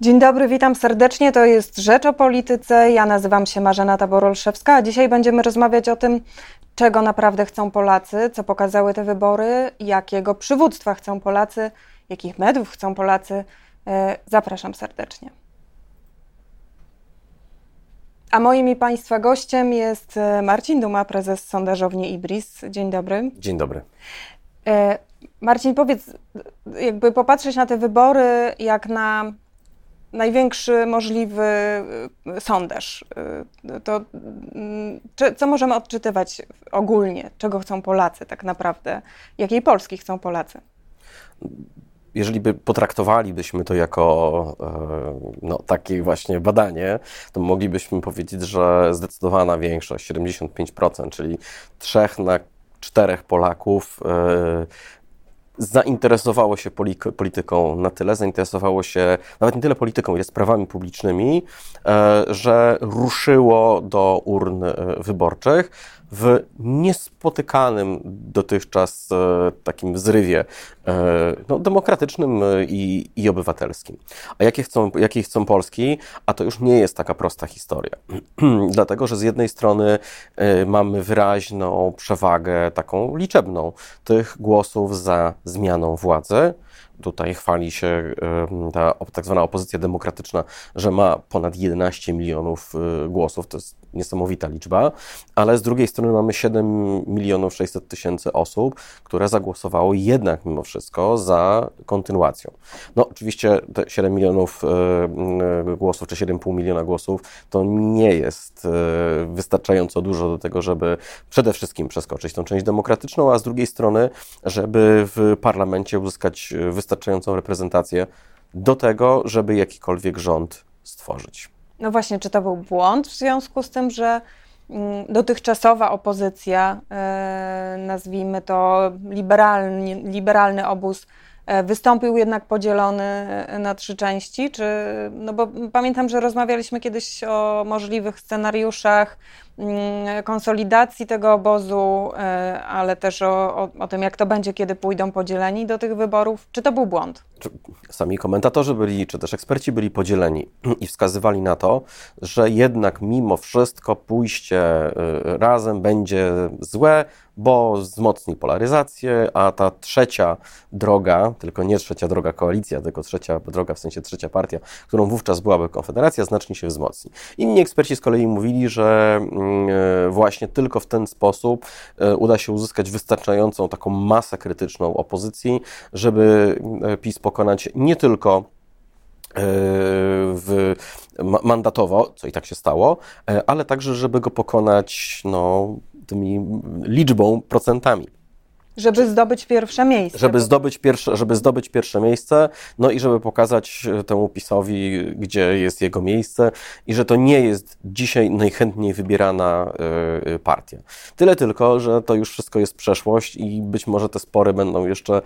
Dzień dobry, witam serdecznie. To jest Rzecz o Polityce. Ja nazywam się Marzena Tabor-Olszewska, a dzisiaj będziemy rozmawiać o tym, czego naprawdę chcą Polacy, co pokazały te wybory, jakiego przywództwa chcą Polacy, jakich mediów chcą Polacy. E, zapraszam serdecznie. A moim i Państwa gościem jest e, Marcin Duma, prezes sondażowni Ibris. Dzień dobry. Dzień dobry. E, Marcin, powiedz, jakby popatrzeć na te wybory jak na największy możliwy y, sondaż. Y, to mm, co możemy odczytywać ogólnie? Czego chcą Polacy tak naprawdę? Jakiej Polski chcą Polacy? jeżeli by potraktowalibyśmy to jako e, no, takie właśnie badanie, to moglibyśmy powiedzieć, że zdecydowana większość, 75%, czyli trzech na czterech Polaków e, zainteresowało się polityką na tyle, zainteresowało się nawet nie tyle polityką, ile sprawami publicznymi, e, że ruszyło do urn e, wyborczych w niespotykanym dotychczas e, takim zrywie no, demokratycznym i, i obywatelskim. A jakie chcą, jakie chcą Polski? A to już nie jest taka prosta historia. Dlatego, że z jednej strony mamy wyraźną przewagę taką liczebną tych głosów za zmianą władzy. Tutaj chwali się ta tak zwana opozycja demokratyczna, że ma ponad 11 milionów y, głosów. To jest niesamowita liczba, ale z drugiej strony mamy 7 milionów 600 tysięcy osób, które zagłosowało jednak mimo wszystko za kontynuacją. No oczywiście te 7 milionów y, y, głosów, czy 7,5 miliona głosów to nie jest wystarczająco dużo do tego, żeby przede wszystkim przeskoczyć tą część demokratyczną, a z drugiej strony, żeby w parlamencie uzyskać wystarczającą reprezentację do tego, żeby jakikolwiek rząd stworzyć. No właśnie, czy to był błąd w związku z tym, że mm, dotychczasowa opozycja, e, nazwijmy to liberalny, liberalny obóz, E, wystąpił jednak podzielony e, na trzy części, czy, no bo pamiętam, że rozmawialiśmy kiedyś o możliwych scenariuszach konsolidacji tego obozu, e, ale też o, o, o tym, jak to będzie, kiedy pójdą podzieleni do tych wyborów. Czy to był błąd? Sami komentatorzy byli, czy też eksperci byli podzieleni i wskazywali na to, że jednak mimo wszystko pójście razem będzie złe, bo wzmocni polaryzację, a ta trzecia droga, tylko nie trzecia droga koalicja, tylko trzecia droga, w sensie trzecia partia, którą wówczas byłaby Konfederacja, znacznie się wzmocni. Inni eksperci z kolei mówili, że mm, e, właśnie tylko w ten sposób e, uda się uzyskać wystarczającą taką masę krytyczną opozycji, żeby e, PiS pokonać nie tylko w, mandatowo, co i tak się stało, ale także, żeby go pokonać no, tymi liczbą, procentami. Żeby zdobyć pierwsze miejsce. Żeby zdobyć pierwsze, żeby zdobyć pierwsze miejsce, no i żeby pokazać e, temu PiSowi, gdzie jest jego miejsce i że to nie jest dzisiaj najchętniej wybierana y, partia. Tyle tylko, że to już wszystko jest przeszłość i być może te spory będą jeszcze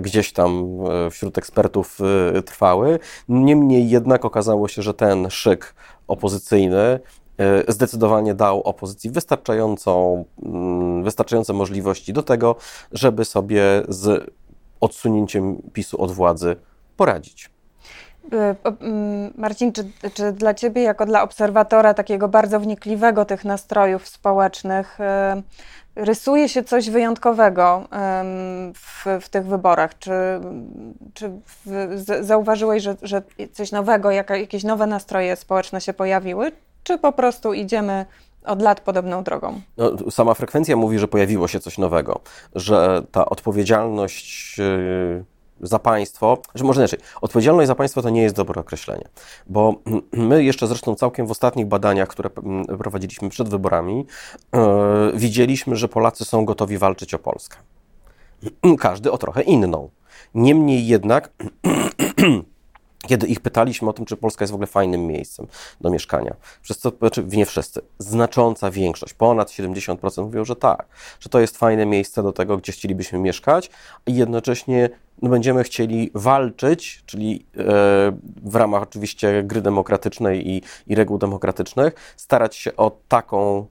gdzieś tam wśród ekspertów trwały. Niemniej jednak okazało się, że ten szyk opozycyjny E, zdecydowanie dał opozycji wystarczającą, mm, wystarczające możliwości do tego, żeby sobie z odsunięciem PiSu od władzy poradzić. E, mm, Marcin, czy, czy, dla Ciebie, jako dla obserwatora takiego bardzo wnikliwego tych nastrojów społecznych, e, rysuje się coś wyjątkowego w, w tych wyborach? Czy, czy zauważyłeś, że, że coś nowego, jakieś nowe nastroje społeczne się pojawiły? Czy po prostu idziemy od lat podobną drogą? No, sama frekwencja mówi, że pojawiło się coś nowego, że ta odpowiedzialność yy, za państwo, że może inaczej, odpowiedzialność za państwo to nie jest dobre określenie, bo my jeszcze zresztą całkiem w ostatnich badaniach, które mm, prowadziliśmy przed wyborami, yy, widzieliśmy, że Polacy są gotowi walczyć o Polskę. Każdy o trochę inną. Niemniej jednak kiedy ich pytaliśmy o tym, czy Polska jest w ogóle fajnym miejscem do mieszkania, przez co, znaczy nie wszyscy, znacząca większość, ponad 70% mówią, że tak, że to jest fajne miejsce do tego, gdzie chcielibyśmy mieszkać i jednocześnie no, będziemy chcieli walczyć, czyli e, w ramach oczywiście gry demokratycznej i, i reguł demokratycznych, starać się o taką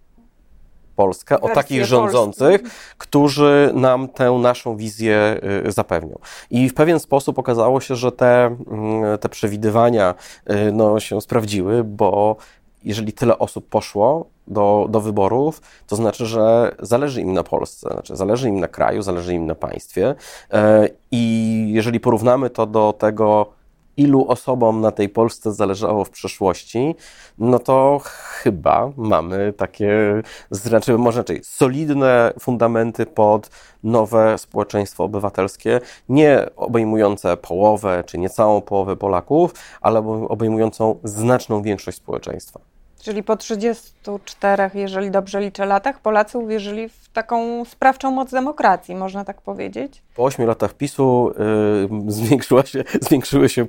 Polskę, o takich rządzących, Polski. którzy nam tę naszą wizję y, zapewnią. I w pewien sposób okazało się, że te, mm, te przewidywania y, no, się sprawdziły, bo jeżeli tyle osób poszło do, do wyborów, to znaczy, że zależy im na Polsce, znaczy zależy im na kraju, zależy im na państwie. E, I jeżeli porównamy to do tego, ilu osobom na tej Polsce zależało w przeszłości, no to chyba mamy takie, znaczy może inaczej, solidne fundamenty pod nowe społeczeństwo obywatelskie, nie obejmujące połowę czy niecałą połowę Polaków, ale obejmującą znaczną większość społeczeństwa. Czyli po 34, jeżeli dobrze liczę, latach Polacy uwierzyli w taką sprawczą moc demokracji, można tak powiedzieć? Po 8 latach PiSu yy, zwiększyła się, zwiększyły się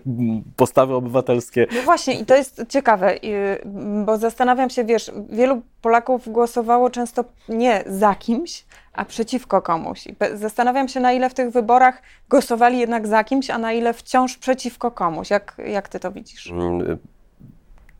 postawy obywatelskie. No właśnie i to jest ciekawe, yy, bo zastanawiam się, wiesz, wielu Polaków głosowało często nie za kimś, a przeciwko komuś. I zastanawiam się, na ile w tych wyborach głosowali jednak za kimś, a na ile wciąż przeciwko komuś. Jak, jak ty to widzisz?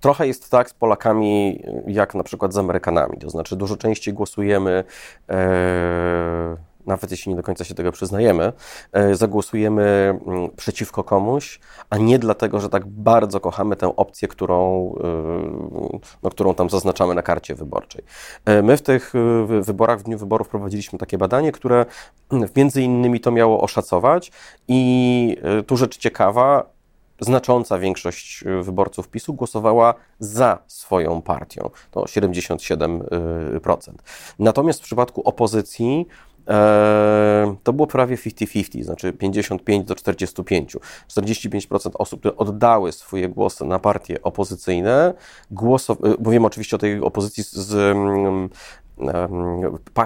Trochę jest tak z Polakami, jak na przykład z Amerykanami. To znaczy, dużo częściej głosujemy, e, nawet jeśli nie do końca się tego przyznajemy, e, zagłosujemy mm, przeciwko komuś, a nie dlatego, że tak bardzo kochamy tę opcję, którą, e, no, którą tam zaznaczamy na karcie wyborczej. E, my w tych wyborach, w dniu wyborów prowadziliśmy takie badanie, które między innymi to miało oszacować i tu rzecz ciekawa, znacząca większość y, wyborców PiSu głosowała za swoją partią, to 77%. Natomiast w przypadku opozycji e, to było prawie 50-50, znaczy 55 do 45. 45% osób, które oddały swoje głosy na partie opozycyjne, głosow- mówimy oczywiście o tej opozycji z, mm,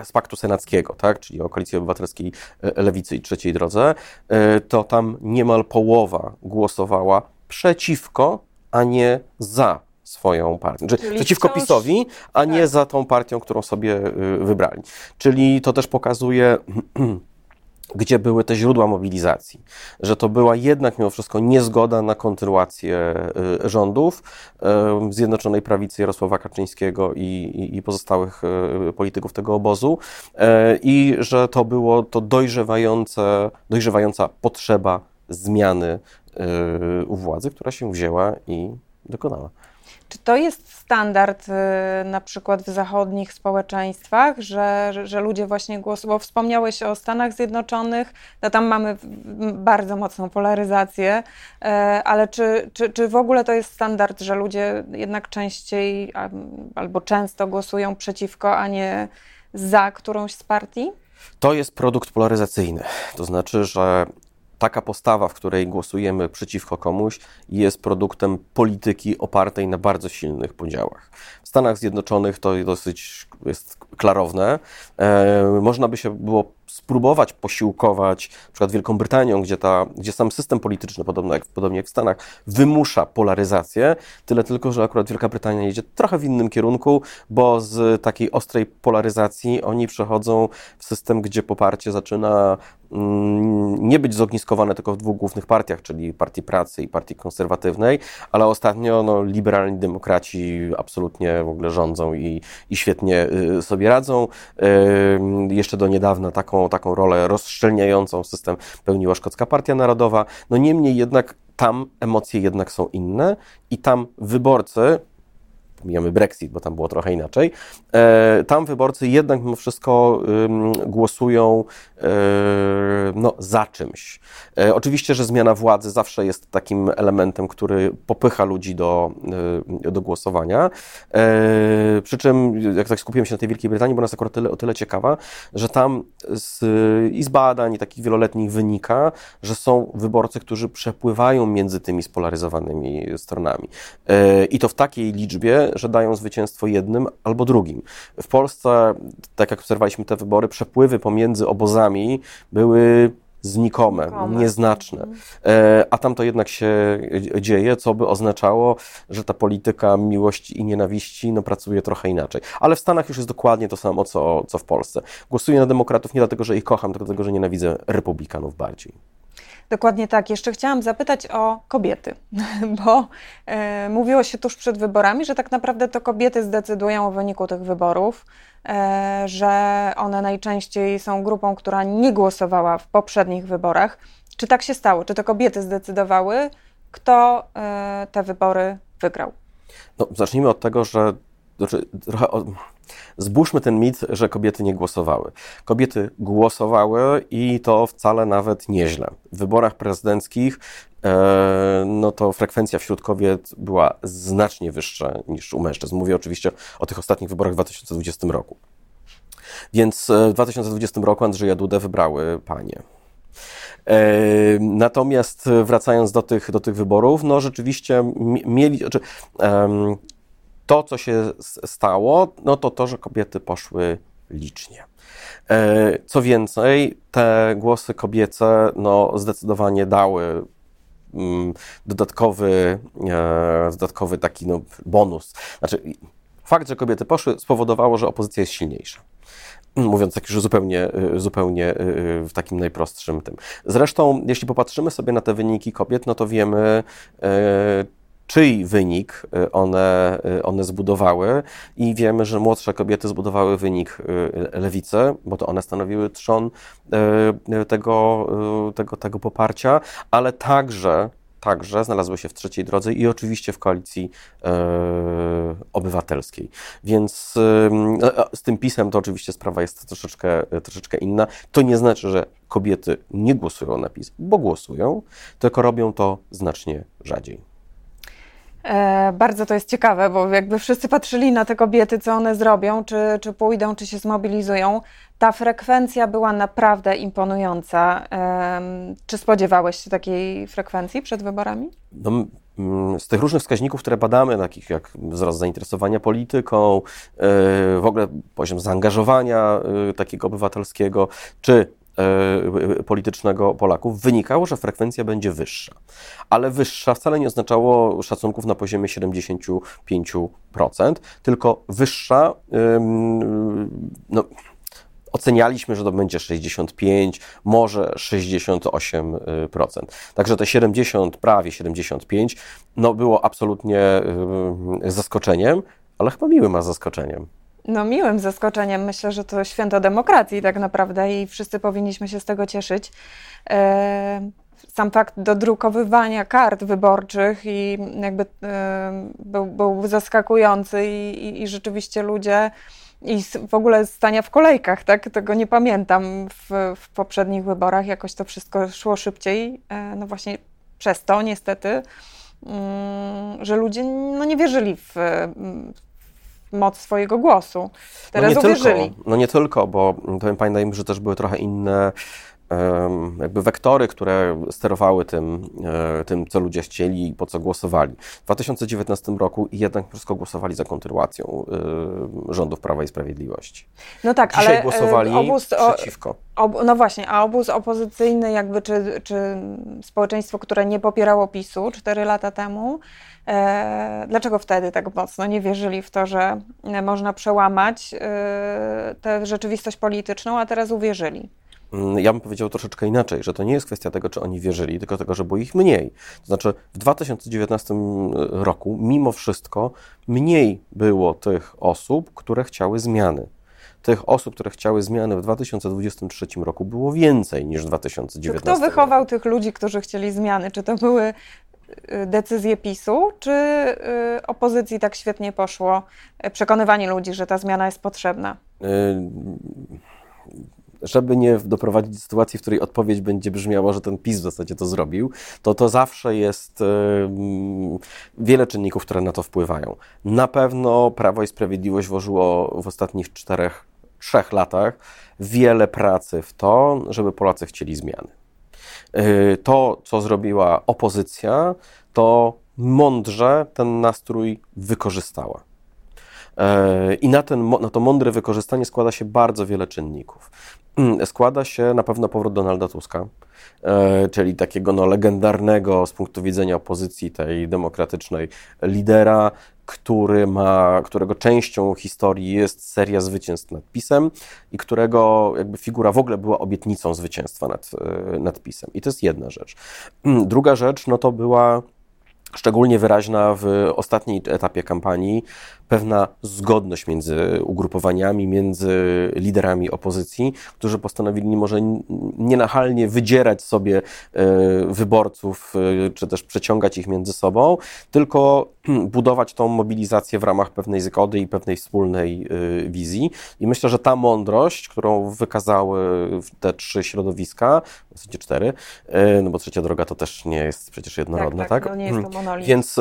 z Paktu Senackiego, tak, czyli o Koalicji Obywatelskiej e, Lewicy i Trzeciej Drodze, e, to tam niemal połowa głosowała przeciwko, a nie za swoją partią. Czyli, Czyli przeciwko wciąż... PiSowi, a nie tak. za tą partią, którą sobie e, wybrali. Czyli to też pokazuje gdzie były te źródła mobilizacji, że to była jednak mimo wszystko niezgoda na kontynuację y, rządów y, Zjednoczonej Prawicy Jarosława Kaczyńskiego i, i, pozostałych y, polityków tego obozu i że to było to dojrzewające, dojrzewająca potrzeba zmiany u władzy, która się wzięła i dokonała. Czy to jest standard y, na przykład w zachodnich społeczeństwach, że, że, ludzie właśnie głosują, bo wspomniałeś o Stanach Zjednoczonych, no tam mamy bardzo mocną polaryzację, e, ale czy, czy, czy w ogóle to jest standard, że ludzie jednak częściej albo często głosują przeciwko, a nie za którąś z partii? To jest produkt polaryzacyjny. To znaczy, że taka postawa, w której głosujemy przeciwko komuś, jest produktem polityki opartej na bardzo silnych podziałach. W Stanach Zjednoczonych to dosyć jest klarowne. E, można by się było spróbować posiłkować na przykład Wielką Brytanią, gdzie, ta, gdzie sam system polityczny, podobno jak, podobnie jak w Stanach, wymusza polaryzację, tyle tylko, że akurat Wielka Brytania idzie trochę w innym kierunku, bo z takiej ostrej polaryzacji oni przechodzą w system, gdzie poparcie zaczyna nie być zogniskowane tylko w dwóch głównych partiach, czyli Partii Pracy i Partii Konserwatywnej, ale ostatnio no, liberalni demokraci absolutnie w ogóle rządzą i, i świetnie y, sobie radzą. Jeszcze do niedawna taką, taką rolę rozszczelniającą system pełniła Szkocka Partia Narodowa. No niemniej jednak tam emocje jednak są inne i tam wyborcy, pomijamy Brexit, bo tam było trochę inaczej, e, tam wyborcy jednak mimo wszystko głosują e, no, za czymś. E, oczywiście, że zmiana władzy zawsze jest takim elementem, który popycha ludzi do, do głosowania. Przy czym, jak tak skupiłem się na tej Wielkiej Brytanii, bo nas akurat tyle, o tyle ciekawa, że tam z, i z badań i takich wieloletnich wynika, że są wyborcy, którzy przepływają między tymi spolaryzowanymi stronami. I to w takiej liczbie, że dają zwycięstwo jednym albo drugim. W Polsce, tak jak obserwowaliśmy te wybory, przepływy pomiędzy obozami były znikome, nieznaczne. Mhm. E, a tam to jednak się dzieje, co by oznaczało, że ta polityka miłości i nienawiści no, pracuje trochę inaczej. Ale w Stanach już jest dokładnie to samo, co, co w Polsce. Głosuję na demokratów nie dlatego, że ich kocham, tylko dlatego, że nienawidzę republikanów bardziej. Dokładnie tak. Jeszcze chciałam zapytać o kobiety, bo e, mówiło się tuż przed wyborami, że tak naprawdę to kobiety zdecydują o wyniku tych wyborów, e, że one najczęściej są grupą, która nie głosowała w poprzednich wyborach. Czy tak się stało? Czy to kobiety zdecydowały, kto e, te wybory wygrał? No, zacznijmy od tego, że znaczy, trochę od, zbóżmy ten mit, że kobiety nie głosowały. Kobiety głosowały i to wcale nawet nieźle. W wyborach prezydenckich e, no to frekwencja wśród kobiet była znacznie wyższa niż u mężczyzn. Mówię oczywiście o tych ostatnich wyborach w 2020 roku. Więc e, w 2020 roku Andrzeja Dudę wybrały panie. E, natomiast wracając do tych, do tych wyborów, no rzeczywiście mieli, znaczy, to, co się stało, no to to, że kobiety poszły licznie. E, co więcej, te głosy kobiece no, zdecydowanie dały mm, dodatkowy, e, dodatkowy taki no, bonus. Znaczy, fakt, że kobiety poszły, spowodowało, że opozycja jest silniejsza. Mówiąc tak już zupełnie, zupełnie w takim najprostszym tym. Zresztą, jeśli popatrzymy sobie na te wyniki kobiet, no to wiemy, e, czyj wynik y, one, y, one zbudowały i wiemy, że młodsze kobiety zbudowały wynik y, lewicy, bo to one stanowiły trzon tego, tego, tego poparcia, ale także także znalazły się w trzeciej drodze i oczywiście w koalicji obywatelskiej. Więc z tym pisem to oczywiście sprawa jest troszeczkę, troszeczkę inna. To nie znaczy, że kobiety nie głosują na PiS, bo głosują, tylko robią to znacznie rzadziej. E, bardzo to jest ciekawe, bo jakby wszyscy patrzyli na te kobiety, co one zrobią, czy, czy pójdą, czy się zmobilizują. Ta frekwencja była naprawdę imponująca. Czy spodziewałeś się takiej frekwencji przed wyborami? No, z tych różnych wskaźników, które badamy, takich jak wzrost zainteresowania polityką, e, w ogóle poziom zaangażowania e, takiego obywatelskiego, czy politycznego Polaków wynikało, że frekwencja będzie wyższa. Ale wyższa wcale nie oznaczało szacunków na poziomie 75%, tylko wyższa, no, ocenialiśmy, że to będzie 65, może 68%. Także te 70, prawie 75, no było absolutnie zaskoczeniem, ale chyba miłym zaskoczeniem. No miłym zaskoczeniem. Myślę, że to święto demokracji tak naprawdę i wszyscy powinniśmy się z tego cieszyć. E, sam fakt dodrukowywania kart wyborczych i jakby e, był, był zaskakujący i, i, i rzeczywiście ludzie i w ogóle stania w kolejkach, tak? Tego nie pamiętam w, w poprzednich wyborach. Jakoś to wszystko szło szybciej. E, no właśnie przez to niestety, mm, że ludzie no nie wierzyli w, moc swojego głosu. Teraz no nie uwierzyli. Tylko, no nie tylko, bo pamiętajmy, że też były trochę inne jakby wektory, które sterowały tym, e, tym, co ludzie chcieli i po co głosowali. W 2019 roku jednak wszystko głosowali za kontynuacją e, rządów Prawa i Sprawiedliwości. No tak, Dzisiaj ale e, głosowali obóz, przeciwko. Ob, no właśnie, a obóz opozycyjny jakby, czy, czy społeczeństwo, które nie popierało PiSu 4 lata temu, e, dlaczego wtedy tak mocno nie wierzyli w to, że można przełamać e, tę rzeczywistość polityczną, a teraz uwierzyli? Mm, ja bym powiedział troszeczkę inaczej, że to nie jest kwestia tego, czy oni wierzyli, tylko tego, że było ich mniej. To znaczy, w 2019 roku, mimo wszystko, mniej było tych osób, które chciały zmiany. Tych osób, które chciały zmiany w 2023 roku było więcej niż w 2019 Kto wychował tych ludzi, którzy chcieli zmiany? Czy to były y, decyzje PiSu, czy y, opozycji tak świetnie poszło y, przekonywanie ludzi, że ta zmiana jest potrzebna? Żeby nie doprowadzić do sytuacji, w której odpowiedź będzie brzmiała, że ten PiS w zasadzie to zrobił, to to zawsze jest wiele czynników, które na to wpływają. Na pewno Prawo i Sprawiedliwość włożyło w ostatnich czterech, trzech latach wiele pracy w to, żeby Polacy chcieli zmiany. Y, to, co zrobiła opozycja, to mądrze ten nastrój wykorzystała. Y, I na, ten, na to mądre wykorzystanie składa się bardzo wiele czynników. Mm, składa się na pewno powrót Donalda Tuska, e, czyli takiego no, legendarnego z punktu widzenia opozycji tej demokratycznej lidera, który ma, którego częścią historii jest seria zwycięstw nad PiSem i którego jakby figura w ogóle była obietnicą zwycięstwa nad, nad PiSem. I to jest jedna rzecz. Druga rzecz, no to była szczególnie wyraźna w ostatniej etapie kampanii pewna zgodność między ugrupowaniami, między liderami opozycji, którzy postanowili może nienachalnie wydzierać sobie e, wyborców, e, czy też przeciągać ich między sobą, tylko budować tą mobilizację w ramach pewnej zgody i pewnej wspólnej e, wizji. I myślę, że ta mądrość, którą wykazały te trzy środowiska, w zasadzie cztery, no bo trzecia droga to też nie jest przecież jednorodna, tak? tak? tak? No nie jest to monolit. Więc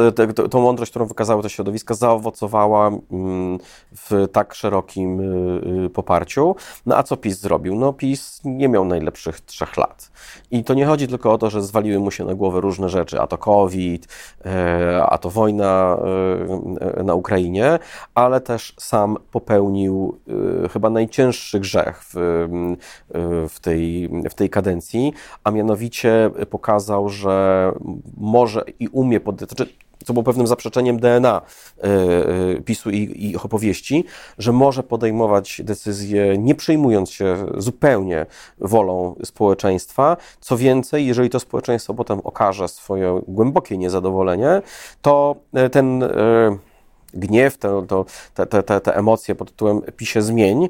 tą mądrość, którą wykazały te środowiska, zaowocowała Mm, w tak szerokim y, y, poparciu. No a co PiS zrobił? No PiS nie miał najlepszych trzech lat. I to nie chodzi tylko o to, że zwaliły mu się na głowę różne rzeczy, a to COVID, e, a to wojna na Ukrainie, ale też sam popełnił chyba najcięższy grzech w, w, tej, w tej kadencji, a mianowicie pokazał, że może i umie, pod, znaczy co było pewnym zaprzeczeniem DNA e, e, PiSu i, ich opowieści, że może podejmować decyzje nie przejmując się zupełnie wolą społeczeństwa. Co więcej, jeżeli to społeczeństwo potem okaże swoje głębokie niezadowolenie, to e, ten gniew, to, to, te, te, te emocje pod tytułem pisie zmień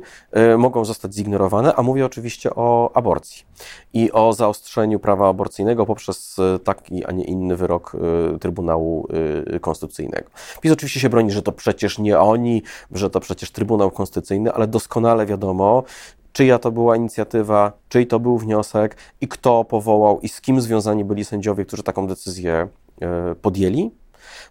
y, mogą zostać zignorowane, a mówię oczywiście o aborcji i o zaostrzeniu prawa aborcyjnego poprzez y, taki, a nie inny wyrok y, Trybunału Konstytucyjnego. PiS oczywiście się broni, że to przecież nie oni, że to przecież Trybunał Konstytucyjny, ale doskonale wiadomo, czyja to była inicjatywa, czyj to był wniosek i kto powołał i z kim związani byli sędziowie, którzy taką decyzję podjęli.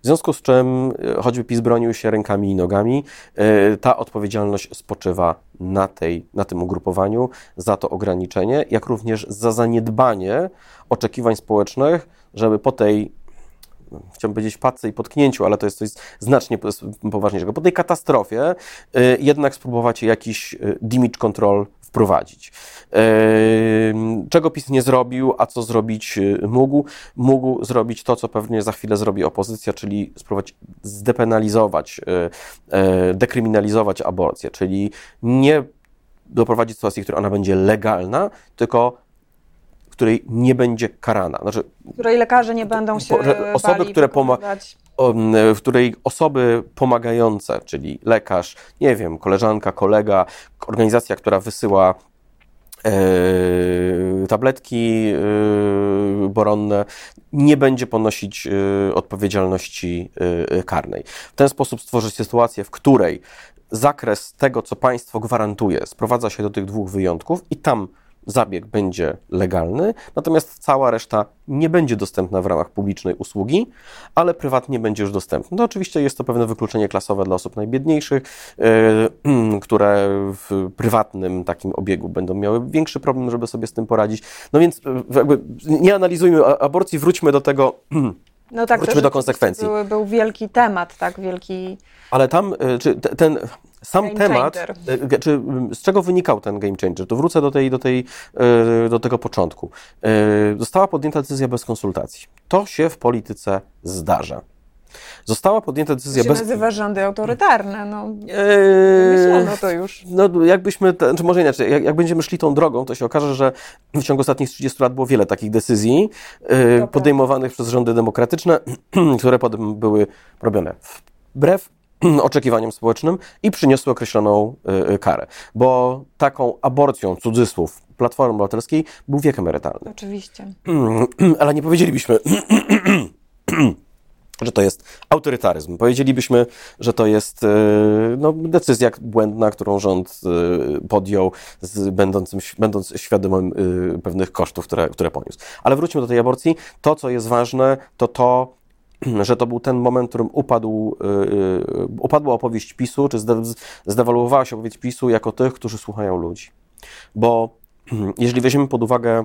W związku z czym, e, choćby PiS bronił się rękami i nogami, e, ta odpowiedzialność spoczywa na, tej, na tym ugrupowaniu za to ograniczenie, jak również za zaniedbanie oczekiwań społecznych, żeby po tej chciałbym powiedzieć padce i potknięciu, ale to jest coś znacznie poważniejszego. Po tej katastrofie e, jednak spróbować jakiś damage control wprowadzić. Czego PiS nie zrobił, a co zrobić y, mógł? Mógł zrobić to, co pewnie za chwilę zrobi opozycja, czyli spróbować zdepenalizować, y, y, dekryminalizować aborcję, czyli nie doprowadzić sytuacji, w której ona będzie legalna, tylko której nie będzie karana. Znaczy, której lekarze nie będą się osoby, które pomagają w której osoby pomagające, czyli lekarz, nie wiem, koleżanka, kolega, organizacja, która wysyła e, tabletki e, boronne, nie będzie ponosić e, odpowiedzialności karnej. W ten sposób stworzyć sytuację, w której zakres tego, co państwo gwarantuje, sprowadza się do tych dwóch wyjątków i tam zabieg będzie legalny, natomiast cała reszta nie będzie dostępna w ramach publicznej usługi, ale prywatnie będzie już dostępna. No oczywiście jest to pewne wykluczenie klasowe dla osób najbiedniejszych, yy, które w prywatnym takim obiegu będą miały większy problem, żeby sobie z tym poradzić. No więc e, jakby nie analizujmy aborcji, wróćmy do tego. No tak, wróćmy do konsekwencji. Był, był wielki temat, tak, wielki. Ale tam, e, czy ten sam game temat, e, czy z czego wynikał ten game changer, to wrócę do, tej, do, tej, e, do tego początku. E, została podjęta decyzja bez konsultacji. To się w polityce zdarza. Została podjęta decyzja to się bez... nazywa rządy autorytarne, no. Eee, to już. No jakbyśmy, czy znaczy może inaczej, jak, jak, będziemy szli tą drogą, to się okaże, że w ciągu ostatnich 30 lat było wiele takich decyzji e, podejmowanych przez rządy demokratyczne, które potem były robione wbrew oczekiwaniom społecznym i przyniosły określoną y, y, karę. Bo taką aborcją, cudzysłów, Platformy Obywatelskiej był wiek emerytalny. Oczywiście. Ale nie powiedzielibyśmy, że to jest autorytaryzm. Powiedzielibyśmy, że to jest y, no, decyzja błędna, którą rząd podjął, z, będącym, będąc świadomym pewnych kosztów, które, które poniósł. Ale wróćmy do tej aborcji. To, co jest ważne, to to, że to był ten moment, w którym upadł, yy, upadła opowieść PiSu, czy zdewaluowała się opowieść PiSu jako tych, którzy słuchają ludzi. Bo jeżeli weźmiemy pod uwagę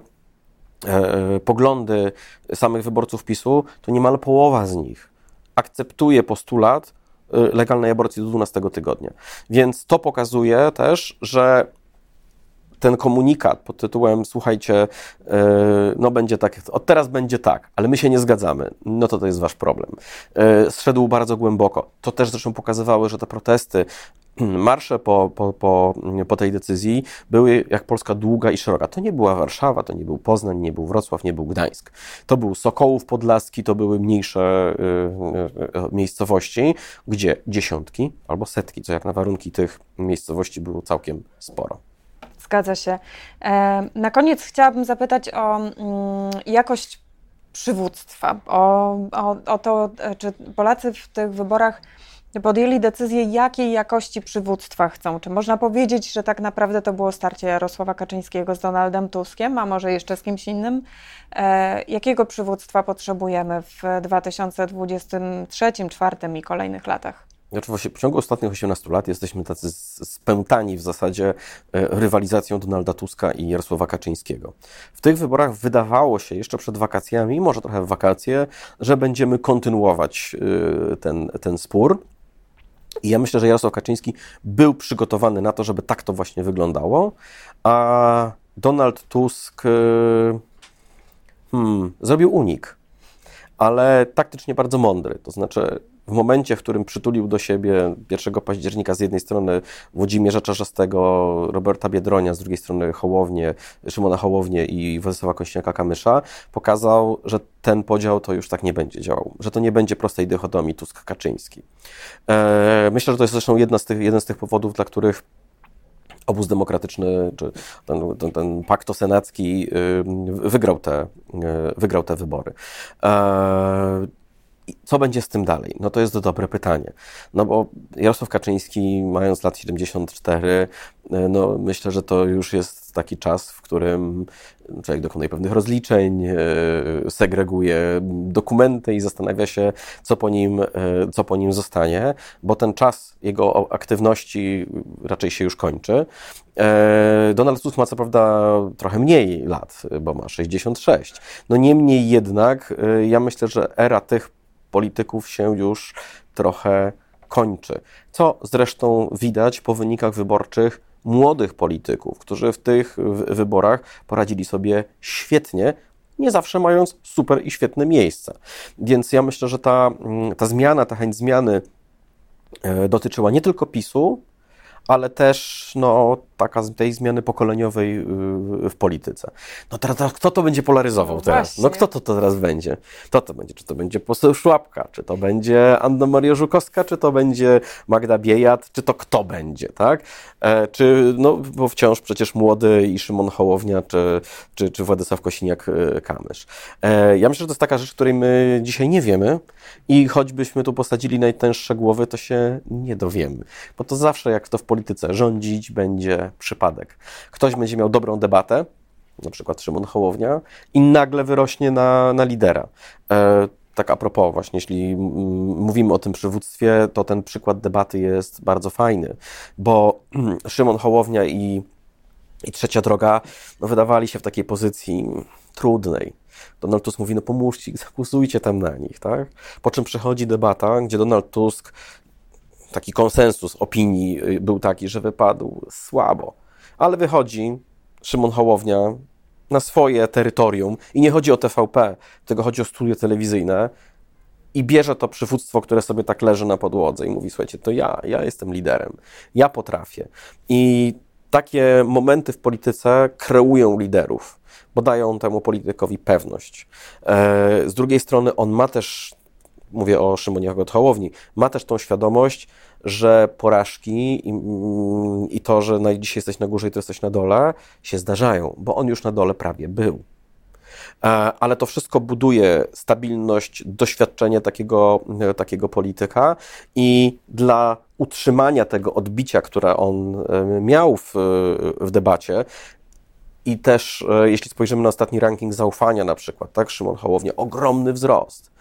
e, poglądy samych wyborców PiSu, to niemal połowa z nich akceptuje postulat e, legalnej aborcji do 12 tygodnia. Więc to pokazuje też, że ten komunikat pod tytułem słuchajcie, no będzie tak, od teraz będzie tak, ale my się nie zgadzamy, no to to jest wasz problem. Zszedł bardzo głęboko. To też zresztą pokazywały, że te protesty marsze po, po, po, po tej decyzji były jak Polska długa i szeroka. To nie była Warszawa, to nie był Poznań, nie był Wrocław, nie był Gdańsk. To był Sokołów Podlaski, to były mniejsze y, y, miejscowości, gdzie dziesiątki albo setki, co jak na warunki tych miejscowości było całkiem sporo. Zgadza się. E, na koniec chciałabym zapytać o mm, jakość przywództwa, o, o, o to, e, czy Polacy w tych wyborach podjęli decyzję, jakiej jakości przywództwa chcą. Czy można powiedzieć, że tak naprawdę to było starcie Jarosława Kaczyńskiego z Donaldem Tuskiem, a może jeszcze z kimś innym? E, jakiego przywództwa potrzebujemy w 2023, 2024 i kolejnych latach? Znaczy w ciągu ostatnich 18 lat jesteśmy tacy spętani w zasadzie e, rywalizacją Donalda Tuska i Jarosława Kaczyńskiego. W tych wyborach wydawało się jeszcze przed wakacjami, może trochę w wakacje, że będziemy kontynuować e, ten, ten spór. I ja myślę, że Jarosław Kaczyński był przygotowany na to, żeby tak to właśnie wyglądało, a Donald Tusk y, hmm, zrobił unik, ale taktycznie bardzo mądry. To znaczy, w momencie, w którym przytulił do siebie 1 października z jednej strony Włodzimierza Czarzastego, Roberta Biedronia, z drugiej strony Hołownię, Szymona Hołownię i Władysława Kośniaka-Kamysza, pokazał, że ten podział to już tak nie będzie działał, że to nie będzie prostej dychotomii Tusk-Kaczyński. E, myślę, że to jest zresztą jedna z tych, jeden z tych powodów, dla których obóz demokratyczny, czy ten, ten, ten pakto senacki wygrał te, y, wygrał te wybory. Co będzie z tym dalej? No to jest dobre pytanie. No bo Jarosław Kaczyński, mając lat 74, e, no myślę, że to już jest taki czas, w którym człowiek dokonuje pewnych rozliczeń, e, segreguje dokumenty i zastanawia się, co po nim, e, co po nim zostanie, bo ten czas jego aktywności raczej się już kończy. Donald Tusk ma co prawda trochę mniej lat, bo ma 66. No niemniej jednak ja myślę, że era tych polityków się już trochę kończy. Co zresztą widać po wynikach wyborczych młodych polityków, którzy w tych wyborach poradzili sobie świetnie, nie zawsze mając super i świetne miejsca. Więc ja myślę, że ta, mm, ta zmiana, ta chęć zmiany e, dotyczyła nie tylko PiSu, ale też no, taka tej zmiany pokoleniowej y, w polityce. No teraz, teraz kto to będzie polaryzował no teraz? No kto to, to teraz będzie? Kto to będzie? Czy to będzie poseł Szłapka? Czy to będzie Anna Maria Żukowska? Czy to będzie Magda Biejat? Czy to kto będzie, tak? E, czy, no, bo wciąż przecież młody i Szymon Hołownia, czy, czy, czy Władysław Kosiniak-Kamysz. E, ja myślę, że to jest taka rzecz, której my dzisiaj nie wiemy i choćbyśmy tu posadzili najtęższe głowy, to się nie dowiemy. Bo to zawsze, jak to w polityce, rządzić będzie przypadek. Ktoś będzie miał dobrą debatę, na przykład Szymon Hołownia, i nagle wyrośnie na, na lidera. E, tak a propos, właśnie jeśli mówimy o tym przywództwie, to ten przykład debaty jest bardzo fajny, bo Szymon Hołownia i, i Trzecia Droga no, wydawali się w takiej pozycji trudnej. Donald Tusk mówi, no pomóżcie, zagłosujcie tam na nich, tak? Po czym przychodzi debata, gdzie Donald Tusk taki konsensus opinii y, był taki, że wypadł słabo. Ale wychodzi Szymon Hołownia na swoje terytorium i nie chodzi o TVP, tylko chodzi o studio telewizyjne i bierze to przywództwo, które sobie tak leży na podłodze i mówi, słuchajcie, to ja, ja jestem liderem, ja potrafię. I takie momenty w polityce kreują liderów, bo dają temu politykowi pewność. E, z drugiej strony on ma też mówię o Szymonie Hołowni, ma też tą świadomość, że porażki i, i to, że na, dzisiaj jesteś na górze i to jesteś na dole, się zdarzają, bo on już na dole prawie był. E, ale to wszystko buduje stabilność, doświadczenie takiego, takiego polityka i dla utrzymania tego odbicia, które on e, miał w, w debacie, i też, e, jeśli spojrzymy na ostatni ranking zaufania, na przykład, tak, Szymon Hołownia, ogromny wzrost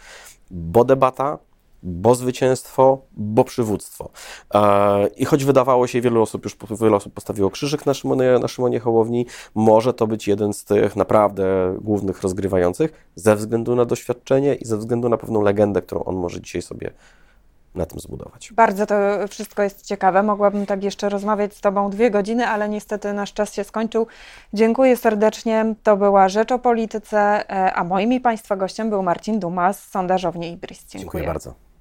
bo debata, bo zwycięstwo, bo przywództwo. E, I choć wydawało się, wielu osób już wiele osób postawiło krzyżyk na Szymonie, na Szymonie Hołowni, może to być jeden z tych naprawdę głównych rozgrywających ze względu na doświadczenie i ze względu na pewną legendę, którą on może dzisiaj sobie na tym zbudować. Bardzo to wszystko jest ciekawe. Mogłabym tak jeszcze rozmawiać z Tobą dwie godziny, ale niestety nasz czas się skończył. Dziękuję serdecznie. To była Rzecz o Polityce, e, a moim i Państwa gościem był Marcin Duma z Sondażowni Ibris. Dziękuję, Dziękuję bardzo.